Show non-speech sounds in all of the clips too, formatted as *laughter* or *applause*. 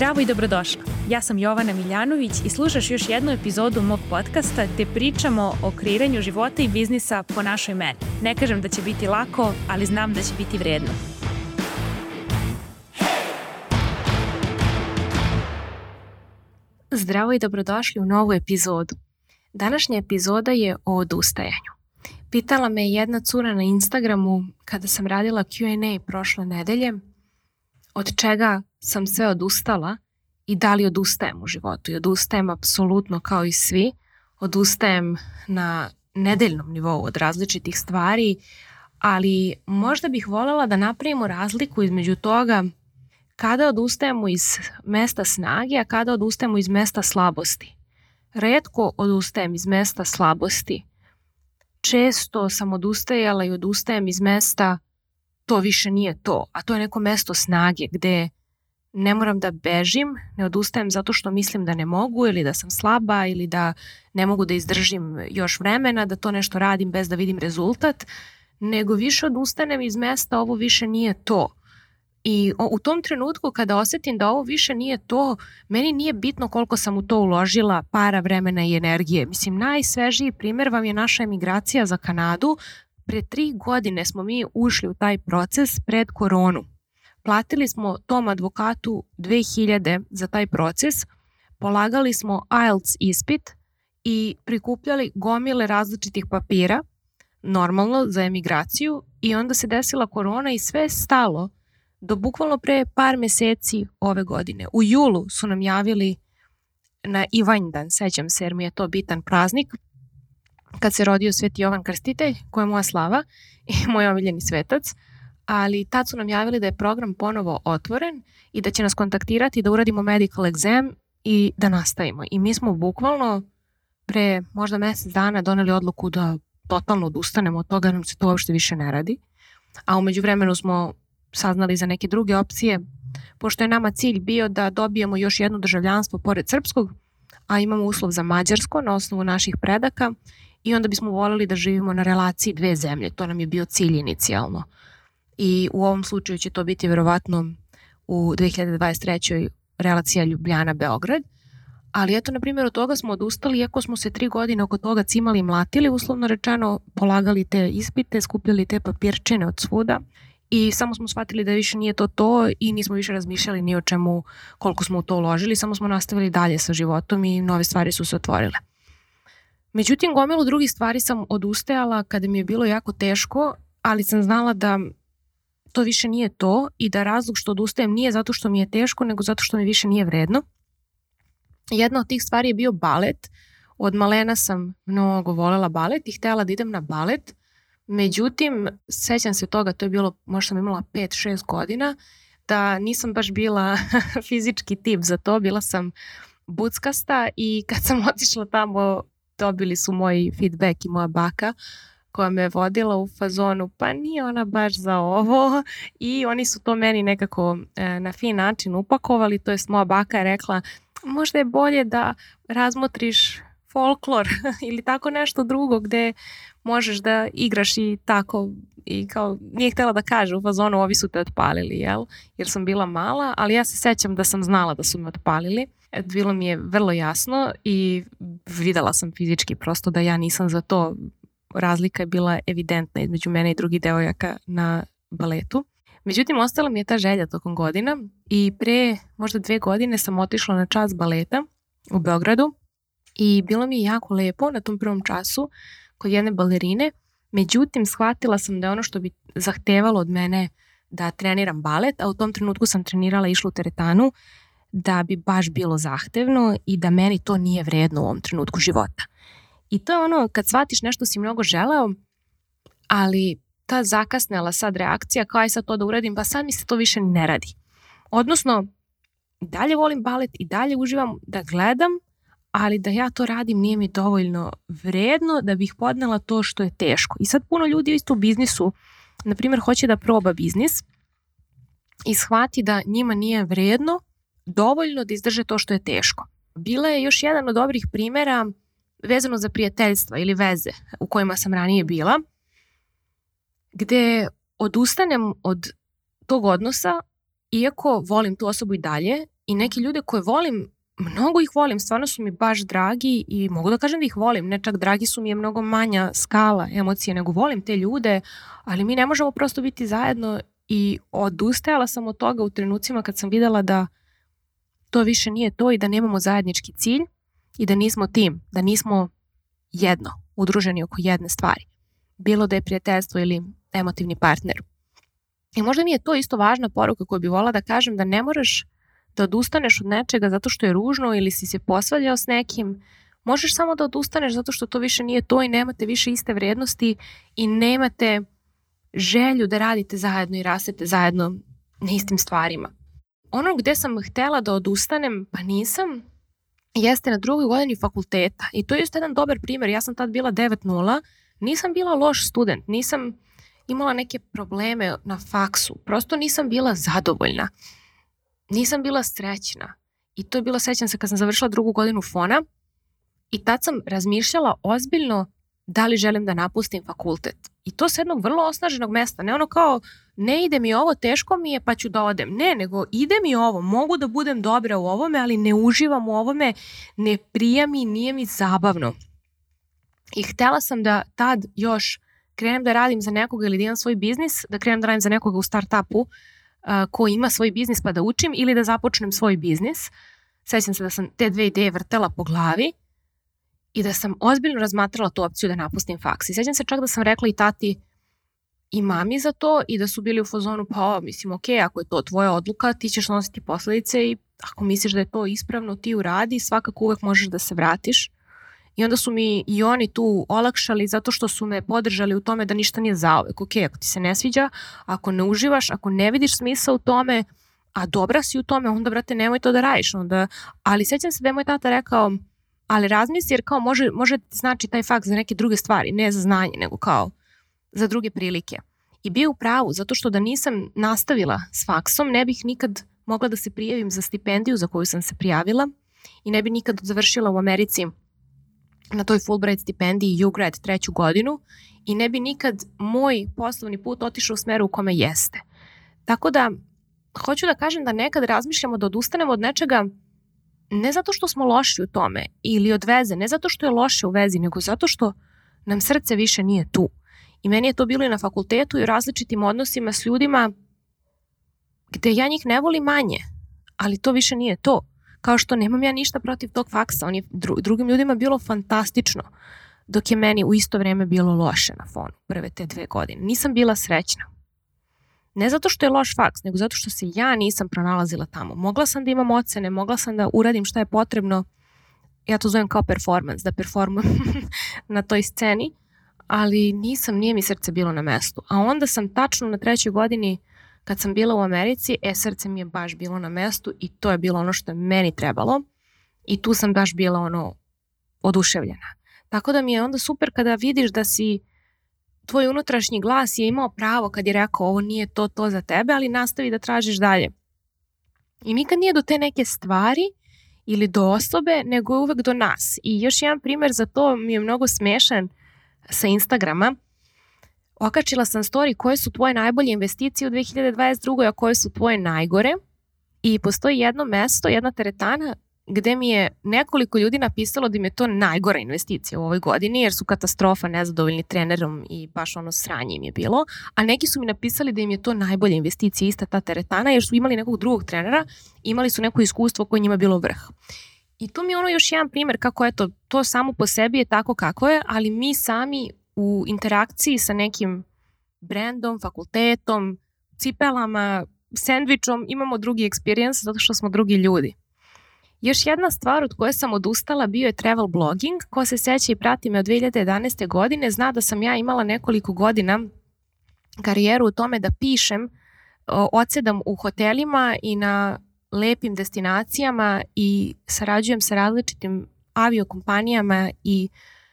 Zdravo i dobrodošla. Ja sam Jovana Miljanović i slušaš još jednu epizodu mog podcasta gde pričamo o kreiranju života i biznisa po našoj meni. Ne kažem da će biti lako, ali znam da će biti vredno. Zdravo i dobrodošli u novu epizodu. Današnja epizoda je o odustajanju. Pitala me jedna cura na Instagramu kada sam radila Q&A prošle nedelje od čega sam sve odustala i da li odustajem u životu. I odustajem apsolutno kao i svi. Odustajem na nedeljnom nivou od različitih stvari, ali možda bih voljela da napravimo razliku između toga kada odustajemo iz mesta snage, a kada odustajemo iz mesta slabosti. Redko odustajem iz mesta slabosti. Često sam odustajala i odustajem iz mesta to više nije to, a to je neko mesto snage gde ne moram da bežim, ne odustajem zato što mislim da ne mogu ili da sam slaba ili da ne mogu da izdržim još vremena, da to nešto radim bez da vidim rezultat, nego više odustanem iz mesta ovo više nije to. I u tom trenutku kada osetim da ovo više nije to, meni nije bitno koliko sam u to uložila para, vremena i energije. Mislim, najsvežiji primer vam je naša emigracija za Kanadu. Pre tri godine smo mi ušli u taj proces pred koronu. Platili smo tom advokatu 2000 za taj proces, polagali smo IELTS ispit i prikupljali gomile različitih papira, normalno za emigraciju i onda se desila korona i sve stalo do bukvalno pre par meseci ove godine. U julu su nam javili na Ivanjdan, sećam se jer mi je to bitan praznik, kad se rodio Sveti Jovan Krstitelj, koja je moja slava i moj omiljeni svetac, ali tad su nam javili da je program ponovo otvoren i da će nas kontaktirati da uradimo medical exam i da nastavimo. I mi smo bukvalno pre možda mesec dana doneli odluku da totalno odustanemo od toga, nam se to uopšte više ne radi. A umeđu vremenu smo saznali za neke druge opcije, pošto je nama cilj bio da dobijemo još jedno državljanstvo pored srpskog, a imamo uslov za mađarsko na osnovu naših predaka i onda bismo volili da živimo na relaciji dve zemlje. To nam je bio cilj inicijalno. I u ovom slučaju će to biti verovatno u 2023. relacija Ljubljana-Beograd. Ali eto, na primjer, od toga smo odustali, iako smo se tri godine oko toga cimali i mlatili, uslovno rečeno, polagali te ispite, skupljali te papirčine od svuda i samo smo shvatili da više nije to to i nismo više razmišljali ni o čemu koliko smo u to uložili, samo smo nastavili dalje sa životom i nove stvari su se otvorile. Međutim, gomilu drugih stvari sam odustajala kada mi je bilo jako teško, ali sam znala da to više nije to i da razlog što odustajem nije zato što mi je teško, nego zato što mi više nije vredno. Jedna od tih stvari je bio balet. Od malena sam mnogo volela balet i htela da idem na balet. Međutim, sećam se toga, to je bilo, možda sam imala 5-6 godina, da nisam baš bila *laughs* fizički tip za to, bila sam buckasta i kad sam *laughs* otišla tamo dobili su moj feedback i moja baka koja me vodila u fazonu pa nije ona baš za ovo i oni su to meni nekako e, na fin način upakovali, to jest moja baka je rekla možda je bolje da razmotriš folklor *laughs* ili tako nešto drugo gde možeš da igraš i tako i kao nije htela da kaže u fazonu ovi su te otpalili, jel? Jer sam bila mala, ali ja se sećam da sam znala da su me otpalili. Bilo mi je vrlo jasno i videla sam fizički prosto da ja nisam za to. Razlika je bila evidentna između mene i drugih devojaka na baletu. Međutim, ostala mi je ta želja tokom godina i pre možda dve godine sam otišla na čas baleta u Beogradu i bilo mi je jako lepo na tom prvom času kod jedne balerine, međutim shvatila sam da ono što bi zahtevalo od mene da treniram balet, a u tom trenutku sam trenirala išla u teretanu, da bi baš bilo zahtevno i da meni to nije vredno u ovom trenutku života. I to je ono kad shvatiš nešto si mnogo želeo, ali ta zakasnela sad reakcija kao aj sad to da uradim, pa sad mi se to više ne radi. Odnosno, dalje volim balet i dalje uživam da gledam, ali da ja to radim nije mi dovoljno vredno da bih podnela to što je teško. I sad puno ljudi isto u biznisu, na primjer, hoće da proba biznis i shvati da njima nije vredno dovoljno da izdrže to što je teško. Bila je još jedan od dobrih primera vezano za prijateljstva ili veze u kojima sam ranije bila, gde odustanem od tog odnosa, iako volim tu osobu i dalje i neke ljude koje volim, mnogo ih volim, stvarno su mi baš dragi i mogu da kažem da ih volim, ne čak dragi su mi je mnogo manja skala emocije nego volim te ljude, ali mi ne možemo prosto biti zajedno i odustajala sam od toga u trenucima kad sam videla da to više nije to i da nemamo zajednički cilj i da nismo tim, da nismo jedno, udruženi oko jedne stvari. Bilo da je prijateljstvo ili emotivni partner. I možda mi je to isto važna poruka koju bi volila da kažem da ne moraš da odustaneš od nečega zato što je ružno ili si se posvađao s nekim, možeš samo da odustaneš zato što to više nije to i nemate više iste vrednosti i nemate želju da radite zajedno i rastete zajedno na istim stvarima. Ono gde sam htela da odustanem, pa nisam, jeste na drugoj godini fakulteta i to je isto jedan dobar primer. Ja sam tad bila 9.0, nisam bila loš student, nisam imala neke probleme na faksu, prosto nisam bila zadovoljna nisam bila srećna. I to je bilo, sećam se, kad sam završila drugu godinu fona i tad sam razmišljala ozbiljno da li želim da napustim fakultet. I to sa jednog vrlo osnaženog mesta. Ne ono kao, ne ide mi ovo, teško mi je pa ću da odem. Ne, nego ide mi ovo, mogu da budem dobra u ovome, ali ne uživam u ovome, ne prija mi, nije mi zabavno. I htela sam da tad još krenem da radim za nekoga ili da imam svoj biznis, da krenem da radim za nekoga u startupu, ko ima svoj biznis pa da učim ili da započnem svoj biznis. Sećam se da sam te dve ideje vrtela po glavi i da sam ozbiljno razmatrala tu opciju da napustim faks. I sećam se čak da sam rekla i tati i mami za to i da su bili u fazonu pa o, mislim ok, ako je to tvoja odluka ti ćeš nositi posledice i ako misliš da je to ispravno ti uradi, svakako uvek možeš da se vratiš. I onda su mi i oni tu olakšali zato što su me podržali u tome da ništa nije zaovek. Ok, ako ti se ne sviđa, ako ne uživaš, ako ne vidiš smisla u tome, a dobra si u tome, onda, brate, nemoj to da radiš. Onda, ali sećam se da je moj tata rekao, ali razmisli jer kao može, može znači taj fakt za neke druge stvari, ne za znanje, nego kao za druge prilike. I bio u pravu, zato što da nisam nastavila s faksom, ne bih nikad mogla da se prijavim za stipendiju za koju sam se prijavila i ne bi nikad završila u Americi na toj Fulbright stipendiji UGrad treću godinu i ne bi nikad moj poslovni put otišao u smeru u kome jeste. Tako da, hoću da kažem da nekad razmišljamo da odustanemo od nečega ne zato što smo loši u tome ili od veze, ne zato što je loše u vezi, nego zato što nam srce više nije tu. I meni je to bilo i na fakultetu i u različitim odnosima s ljudima gde ja njih ne volim manje, ali to više nije to. Kao što nemam ja ništa protiv tog faksa, on je dru, drugim ljudima bilo fantastično, dok je meni u isto vreme bilo loše na fonu prve te dve godine. Nisam bila srećna. Ne zato što je loš faks, nego zato što se ja nisam pronalazila tamo. Mogla sam da imam ocene, mogla sam da uradim šta je potrebno, ja to zovem kao performance, da performujem *laughs* na toj sceni, ali nisam, nije mi srce bilo na mestu. A onda sam tačno na trećoj godini Kad sam bila u Americi, e, srce mi je baš bilo na mestu i to je bilo ono što je meni trebalo i tu sam baš bila ono oduševljena. Tako da mi je onda super kada vidiš da si tvoj unutrašnji glas je imao pravo kad je rekao ovo nije to to za tebe, ali nastavi da tražiš dalje. I nikad nije do te neke stvari ili do osobe, nego je uvek do nas. I još jedan primer za to mi je mnogo smešan sa Instagrama okačila sam story koje su tvoje najbolje investicije u 2022. a koje su tvoje najgore i postoji jedno mesto, jedna teretana gde mi je nekoliko ljudi napisalo da im je to najgora investicija u ovoj godini jer su katastrofa nezadovoljni trenerom i baš ono sranje im je bilo, a neki su mi napisali da im je to najbolja investicija ista ta teretana jer su imali nekog drugog trenera, imali su neko iskustvo koje njima bilo vrh. I tu mi je ono još jedan primer kako eto, to samo po sebi je tako kako je, ali mi sami u interakciji sa nekim brendom, fakultetom, cipelama, sandvičom imamo drugi experience zato što smo drugi ljudi. Još jedna stvar od koje sam odustala bio je travel blogging. Ko se seća i prati me od 2011. godine zna da sam ja imala nekoliko godina karijeru u tome da pišem, odsedam u hotelima i na lepim destinacijama i sarađujem sa različitim aviokompanijama i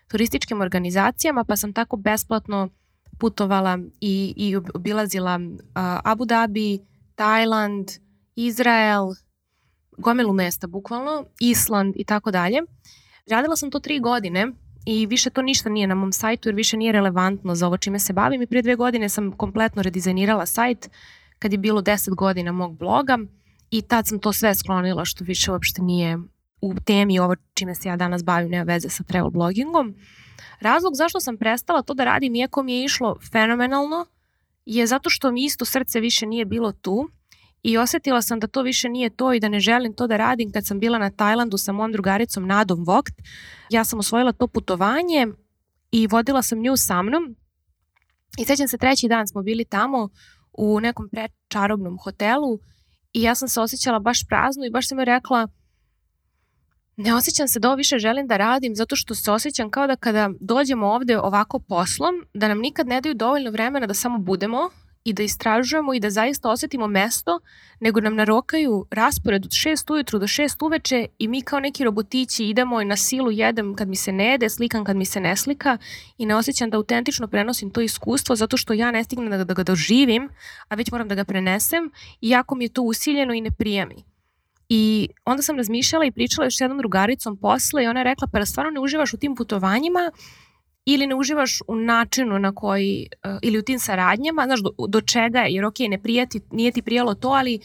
turističkim organizacijama, pa sam tako besplatno putovala i, i obilazila Abu Dhabi, Tajland, Izrael, gomilu mesta bukvalno, Island i tako dalje. Radila sam to tri godine i više to ništa nije na mom sajtu jer više nije relevantno za ovo čime se bavim i prije dve godine sam kompletno redizajnirala sajt kad je bilo 10 godina mog bloga i tad sam to sve sklonila što više uopšte nije u temi ovo čime se ja danas bavim, nema veze sa travel bloggingom. Razlog zašto sam prestala to da radim, iako mi je išlo fenomenalno, je zato što mi isto srce više nije bilo tu i osetila sam da to više nije to i da ne želim to da radim kad sam bila na Tajlandu sa mojom drugaricom Nadom Vogt. Ja sam osvojila to putovanje i vodila sam nju sa mnom i sećam se treći dan smo bili tamo u nekom prečarobnom hotelu i ja sam se osjećala baš prazno i baš sam joj rekla ne osjećam se da ovo više želim da radim zato što se osjećam kao da kada dođemo ovde ovako poslom, da nam nikad ne daju dovoljno vremena da samo budemo i da istražujemo i da zaista osetimo mesto, nego nam narokaju raspored od 6 ujutru do 6 uveče i mi kao neki robotići idemo i na silu jedem kad mi se ne jede, slikam kad mi se ne slika i ne osjećam da autentično prenosim to iskustvo zato što ja ne stignem da, da ga doživim, a već moram da ga prenesem, iako mi je to usiljeno i ne prijemi. I onda sam razmišljala i pričala još s jednom drugaricom posle i ona je rekla pa da stvarno ne uživaš u tim putovanjima ili ne uživaš u načinu na koji, uh, ili u tim saradnjama, znaš, do, do čega je, jer ok, ne prijati, nije ti prijalo to, ali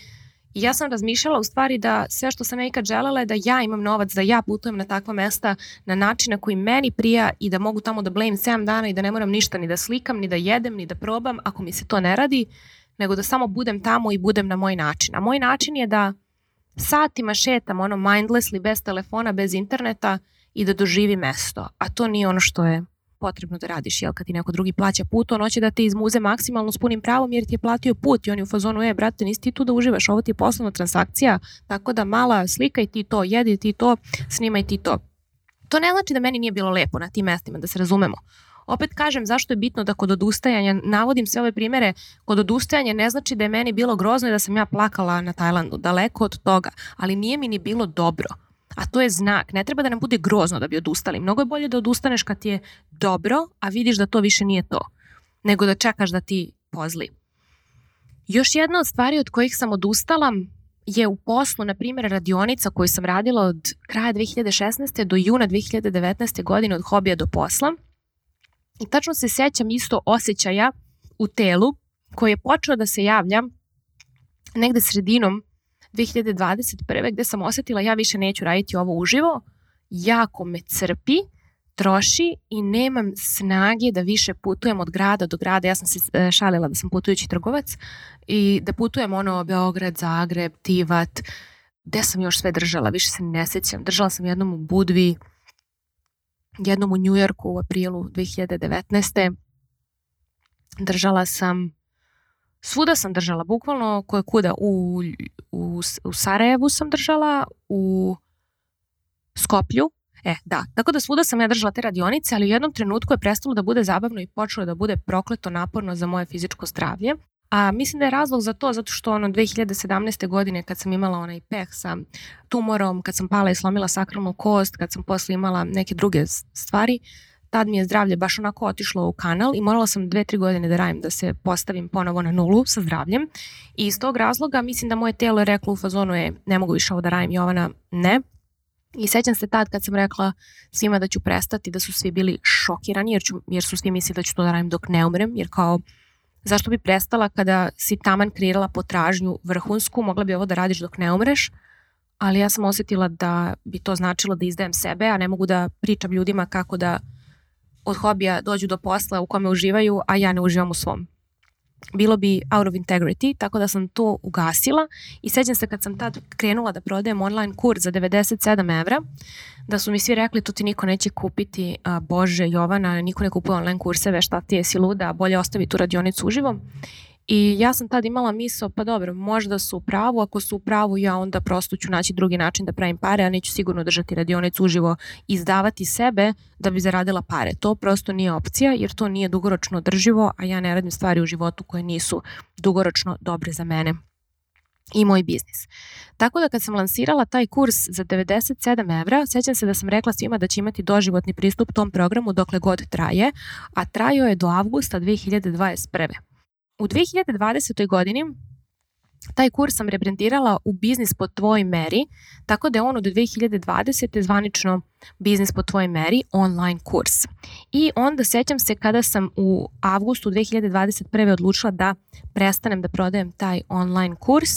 ja sam razmišljala u stvari da sve što sam ja ikad želela je da ja imam novac, da ja putujem na takva mesta na način na koji meni prija i da mogu tamo da blame 7 dana i da ne moram ništa ni da slikam, ni da jedem, ni da probam, ako mi se to ne radi, nego da samo budem tamo i budem na moj način. A moj način je da satima šetam ono mindlessly, bez telefona, bez interneta i da doživi mesto. A to nije ono što je potrebno da radiš, jel kad ti neko drugi plaća put, on hoće da te izmuze maksimalno s punim pravom jer ti je platio put i on je u fazonu, e, brate, nisi ti tu da uživaš, ovo ti je poslovna transakcija, tako da mala, slikaj ti to, jedi ti to, snimaj ti to. To ne znači da meni nije bilo lepo na tim mestima, da se razumemo. Opet kažem zašto je bitno da kod odustajanja, navodim sve ove primere, kod odustajanja ne znači da je meni bilo grozno i da sam ja plakala na Tajlandu, daleko od toga, ali nije mi ni bilo dobro. A to je znak. Ne treba da nam bude grozno da bi odustali. Mnogo je bolje da odustaneš kad ti je dobro, a vidiš da to više nije to, nego da čekaš da ti pozli. Još jedna od stvari od kojih sam odustala je u poslu, na primjer, radionica koju sam radila od kraja 2016. do juna 2019. godine od hobija do posla. I tačno se sećam isto osjećaja u telu koji je počeo da se javlja negde sredinom 2021. gde sam osetila ja više neću raditi ovo uživo, jako me crpi, troši i nemam snage da više putujem od grada do grada. Ja sam se e, šalila da sam putujući trgovac i da putujem ono Beograd, Zagreb, Tivat, gde sam još sve držala, više se ne sećam. Držala sam jednom u Budvi, jednom u Njujorku u aprilu 2019. Držala sam Svuda sam držala, bukvalno koje kuda. U, u, u Sarajevu sam držala, u Skoplju, E, da, tako da svuda sam ja držala te radionice, ali u jednom trenutku je prestalo da bude zabavno i počelo da bude prokleto naporno za moje fizičko zdravlje. A mislim da je razlog za to zato što ono 2017. godine kad sam imala onaj peh sa tumorom, kad sam pala i slomila sakralnu kost, kad sam posle imala neke druge stvari, tad mi je zdravlje baš onako otišlo u kanal i morala sam dve, tri godine da radim da se postavim ponovo na nulu sa zdravljem i iz tog razloga mislim da moje telo je reklo u fazonu je ne mogu više ovo da radim Jovana, ne. I sećam se tad kad sam rekla svima da ću prestati, da su svi bili šokirani jer, ću, jer su svi mislili da ću to da radim dok ne umrem, jer kao zašto bi prestala kada si taman kreirala potražnju vrhunsku, mogla bi ovo da radiš dok ne umreš, ali ja sam osetila da bi to značilo da izdajem sebe, a ne mogu da pričam ljudima kako da od hobija dođu do posla u kome uživaju, a ja ne uživam u svom. Bilo bi out of integrity, tako da sam to ugasila i sećam se kad sam tad krenula da prodajem online kurs za 97 evra, da su mi svi rekli to ti niko neće kupiti, a, Bože Jovana, niko ne kupuje online kurseve, šta ti je si luda, bolje ostavi tu radionicu uživo. I ja sam tad imala misao, pa dobro, možda su u pravu, ako su u pravu ja onda prosto ću naći drugi način da pravim pare, a neću sigurno držati radionicu uživo izdavati sebe da bi zaradila pare. To prosto nije opcija jer to nije dugoročno drživo, a ja ne radim stvari u životu koje nisu dugoročno dobre za mene i moj biznis. Tako da kad sam lansirala taj kurs za 97 evra, sećam se da sam rekla svima da će imati doživotni pristup tom programu dokle god traje, a trajao je do avgusta 2021. U 2020. godini taj kurs sam rebrendirala u biznis po tvojoj meri, tako da je on od 2020. zvanično biznis po tvojoj meri online kurs. I onda sećam se kada sam u avgustu 2021. odlučila da prestanem da prodajem taj online kurs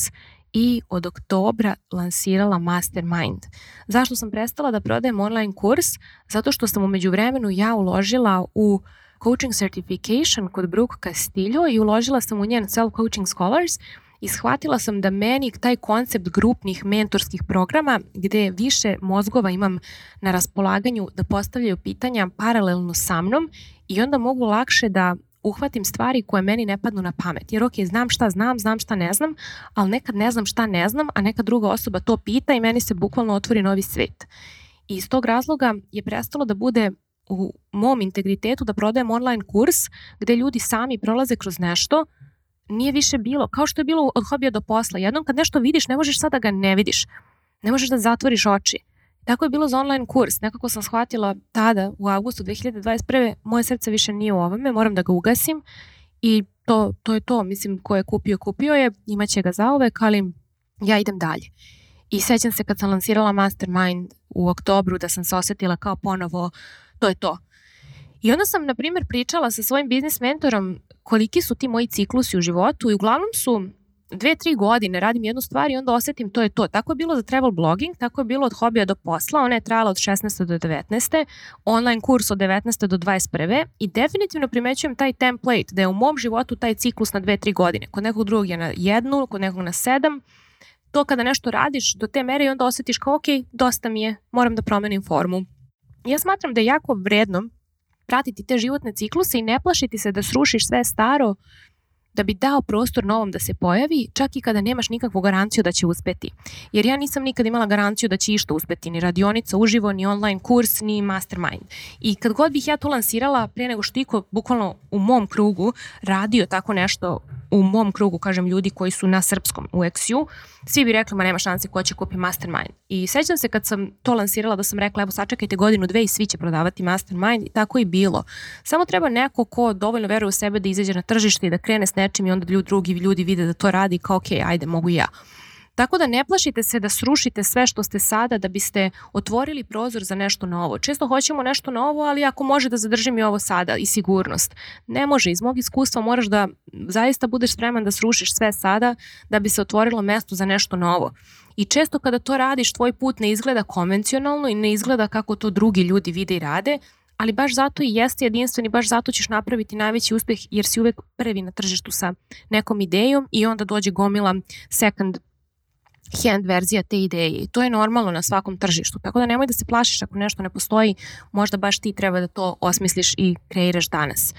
i od oktobra lansirala Mastermind. Zašto sam prestala da prodajem online kurs? Zato što sam umeđu vremenu ja uložila u coaching certification kod Brooke Castillo i uložila sam u njen self-coaching scholars i shvatila sam da meni taj koncept grupnih mentorskih programa gde više mozgova imam na raspolaganju da postavljaju pitanja paralelno sa mnom i onda mogu lakše da uhvatim stvari koje meni ne padnu na pamet. Jer ok, znam šta znam, znam šta ne znam, ali nekad ne znam šta ne znam, a neka druga osoba to pita i meni se bukvalno otvori novi svet. I iz tog razloga je prestalo da bude u mom integritetu da prodajem online kurs gde ljudi sami prolaze kroz nešto, nije više bilo, kao što je bilo od hobija do posla. Jednom kad nešto vidiš, ne možeš sad da ga ne vidiš. Ne možeš da zatvoriš oči. Tako je bilo za online kurs. Nekako sam shvatila tada, u avgustu 2021. moje srce više nije u ovome, moram da ga ugasim i to, to je to. Mislim, ko je kupio, kupio je, imaće ga zaovek, ali ja idem dalje. I sećam se kad sam lansirala Mastermind u oktobru da sam se osetila kao ponovo, to je to. I onda sam, na primjer, pričala sa svojim biznis mentorom koliki su ti moji ciklusi u životu i uglavnom su dve, tri godine radim jednu stvar i onda osetim to je to. Tako je bilo za travel blogging, tako je bilo od hobija do posla, ona je trajala od 16. do 19. Online kurs od 19. do 21. I definitivno primećujem taj template da je u mom životu taj ciklus na dve, tri godine. Kod nekog drugog je na jednu, kod nekog na sedam. To kada nešto radiš do te mere i onda osetiš kao ok, dosta mi je, moram da promenim formu. Ja smatram da je jako vredno pratiti te životne cikluse i ne plašiti se da srušiš sve staro da bi dao prostor novom da se pojavi, čak i kada nemaš nikakvu garanciju da će uspeti. Jer ja nisam nikad imala garanciju da će išta uspeti, ni radionica uživo, ni online kurs, ni mastermind. I kad god bih ja to lansirala, pre nego što iko bukvalno u mom krugu radio tako nešto, u mom krugu, kažem, ljudi koji su na srpskom u XU, svi bi rekli, ma nema šanse ko će kupi mastermind. I sećam se kad sam to lansirala da sam rekla, evo sačekajte godinu, dve i svi će prodavati mastermind i tako i bilo. Samo treba neko ko dovoljno veruje u sebe da izađe na tržište i da krene s nečim i onda ljudi, drugi ljudi vide da to radi kao ok, ajde, mogu ja. Tako da ne plašite se da srušite sve što ste sada da biste otvorili prozor za nešto novo. Često hoćemo nešto novo, ali ako može da zadržim i ovo sada i sigurnost. Ne može, iz mog iskustva moraš da zaista budeš spreman da srušiš sve sada da bi se otvorilo mesto za nešto novo. I često kada to radiš, tvoj put ne izgleda konvencionalno i ne izgleda kako to drugi ljudi vide i rade, ali baš zato i jeste jedinstven i baš zato ćeš napraviti najveći uspeh jer si uvek prvi na tržištu sa nekom idejom i onda dođe gomila second hand verzija te ideje i to je normalno na svakom tržištu. Tako da nemoj da se plašiš ako nešto ne postoji, možda baš ti treba da to osmisliš i kreiraš danas.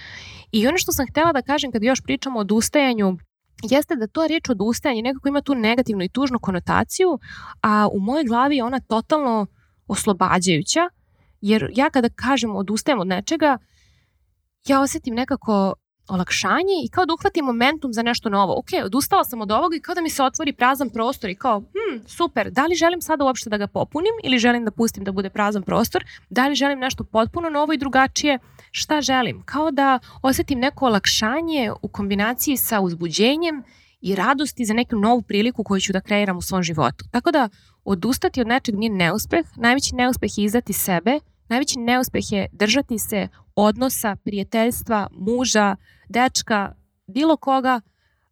I ono što sam htela da kažem kad još pričamo o odustajanju, jeste da to reč odustajanje nekako ima tu negativnu i tužnu konotaciju, a u mojoj glavi je ona totalno oslobađajuća, jer ja kada kažem odustajem od nečega, ja osetim nekako olakšanje i kao da uhvatim momentum za nešto novo. Ok, odustala sam od ovoga i kao da mi se otvori prazan prostor i kao, hm, super, da li želim sada uopšte da ga popunim ili želim da pustim da bude prazan prostor, da li želim nešto potpuno novo i drugačije, šta želim? Kao da osetim neko olakšanje u kombinaciji sa uzbuđenjem i radosti za neku novu priliku koju ću da kreiram u svom životu. Tako da odustati od nečeg nije neuspeh, najveći neuspeh je izdati sebe, najveći neuspeh je držati se odnosa, prijateljstva, muža, dečka, bilo koga,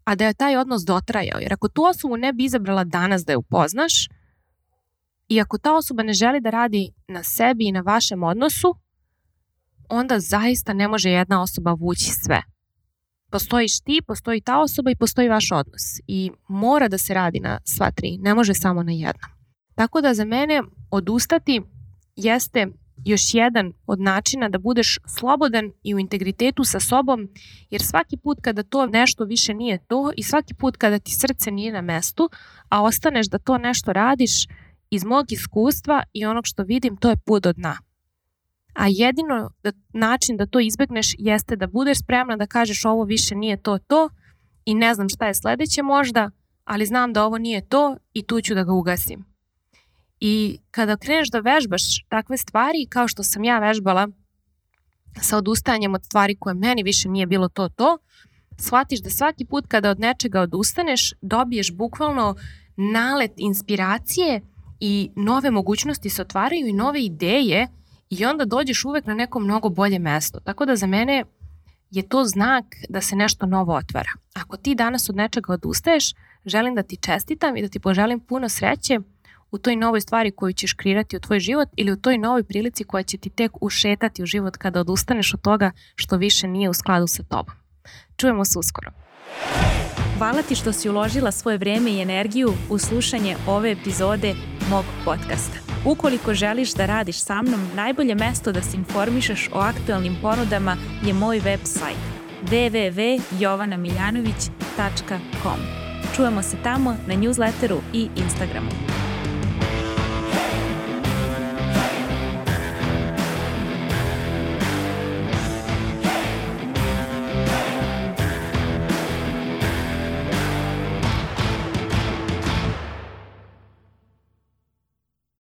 a da je taj odnos dotrajao. Jer ako tu osobu ne bi izabrala danas da je upoznaš i ako ta osoba ne želi da radi na sebi i na vašem odnosu, onda zaista ne može jedna osoba vući sve. Postojiš ti, postoji ta osoba i postoji vaš odnos. I mora da se radi na sva tri, ne može samo na jednom. Tako da za mene odustati jeste još jedan od načina da budeš slobodan i u integritetu sa sobom, jer svaki put kada to nešto više nije to i svaki put kada ti srce nije na mestu, a ostaneš da to nešto radiš iz mog iskustva i onog što vidim, to je put do dna. A jedino da, način da to izbegneš jeste da budeš spremna da kažeš ovo više nije to to i ne znam šta je sledeće možda, ali znam da ovo nije to i tu ću da ga ugasim. I kada kreneš da vežbaš takve stvari, kao što sam ja vežbala sa odustajanjem od stvari koje meni više nije bilo to to, shvatiš da svaki put kada od nečega odustaneš, dobiješ bukvalno nalet inspiracije i nove mogućnosti se otvaraju i nove ideje i onda dođeš uvek na neko mnogo bolje mesto. Tako da za mene je to znak da se nešto novo otvara. Ako ti danas od nečega odustaješ, Želim da ti čestitam i da ti poželim puno sreće u toj novoj stvari koju ćeš kreirati u tvoj život ili u toj novoj prilici koja će ti tek ušetati u život kada odustaneš od toga što više nije u skladu sa tobom. Čujemo se uskoro. Hvala ti što si uložila svoje vreme i energiju u slušanje ove epizode mog podcasta. Ukoliko želiš da radiš sa mnom, najbolje mesto da se informišeš o aktualnim ponudama je moj website www.jovanamiljanović.com. Čujemo se tamo na newsletteru i Instagramu.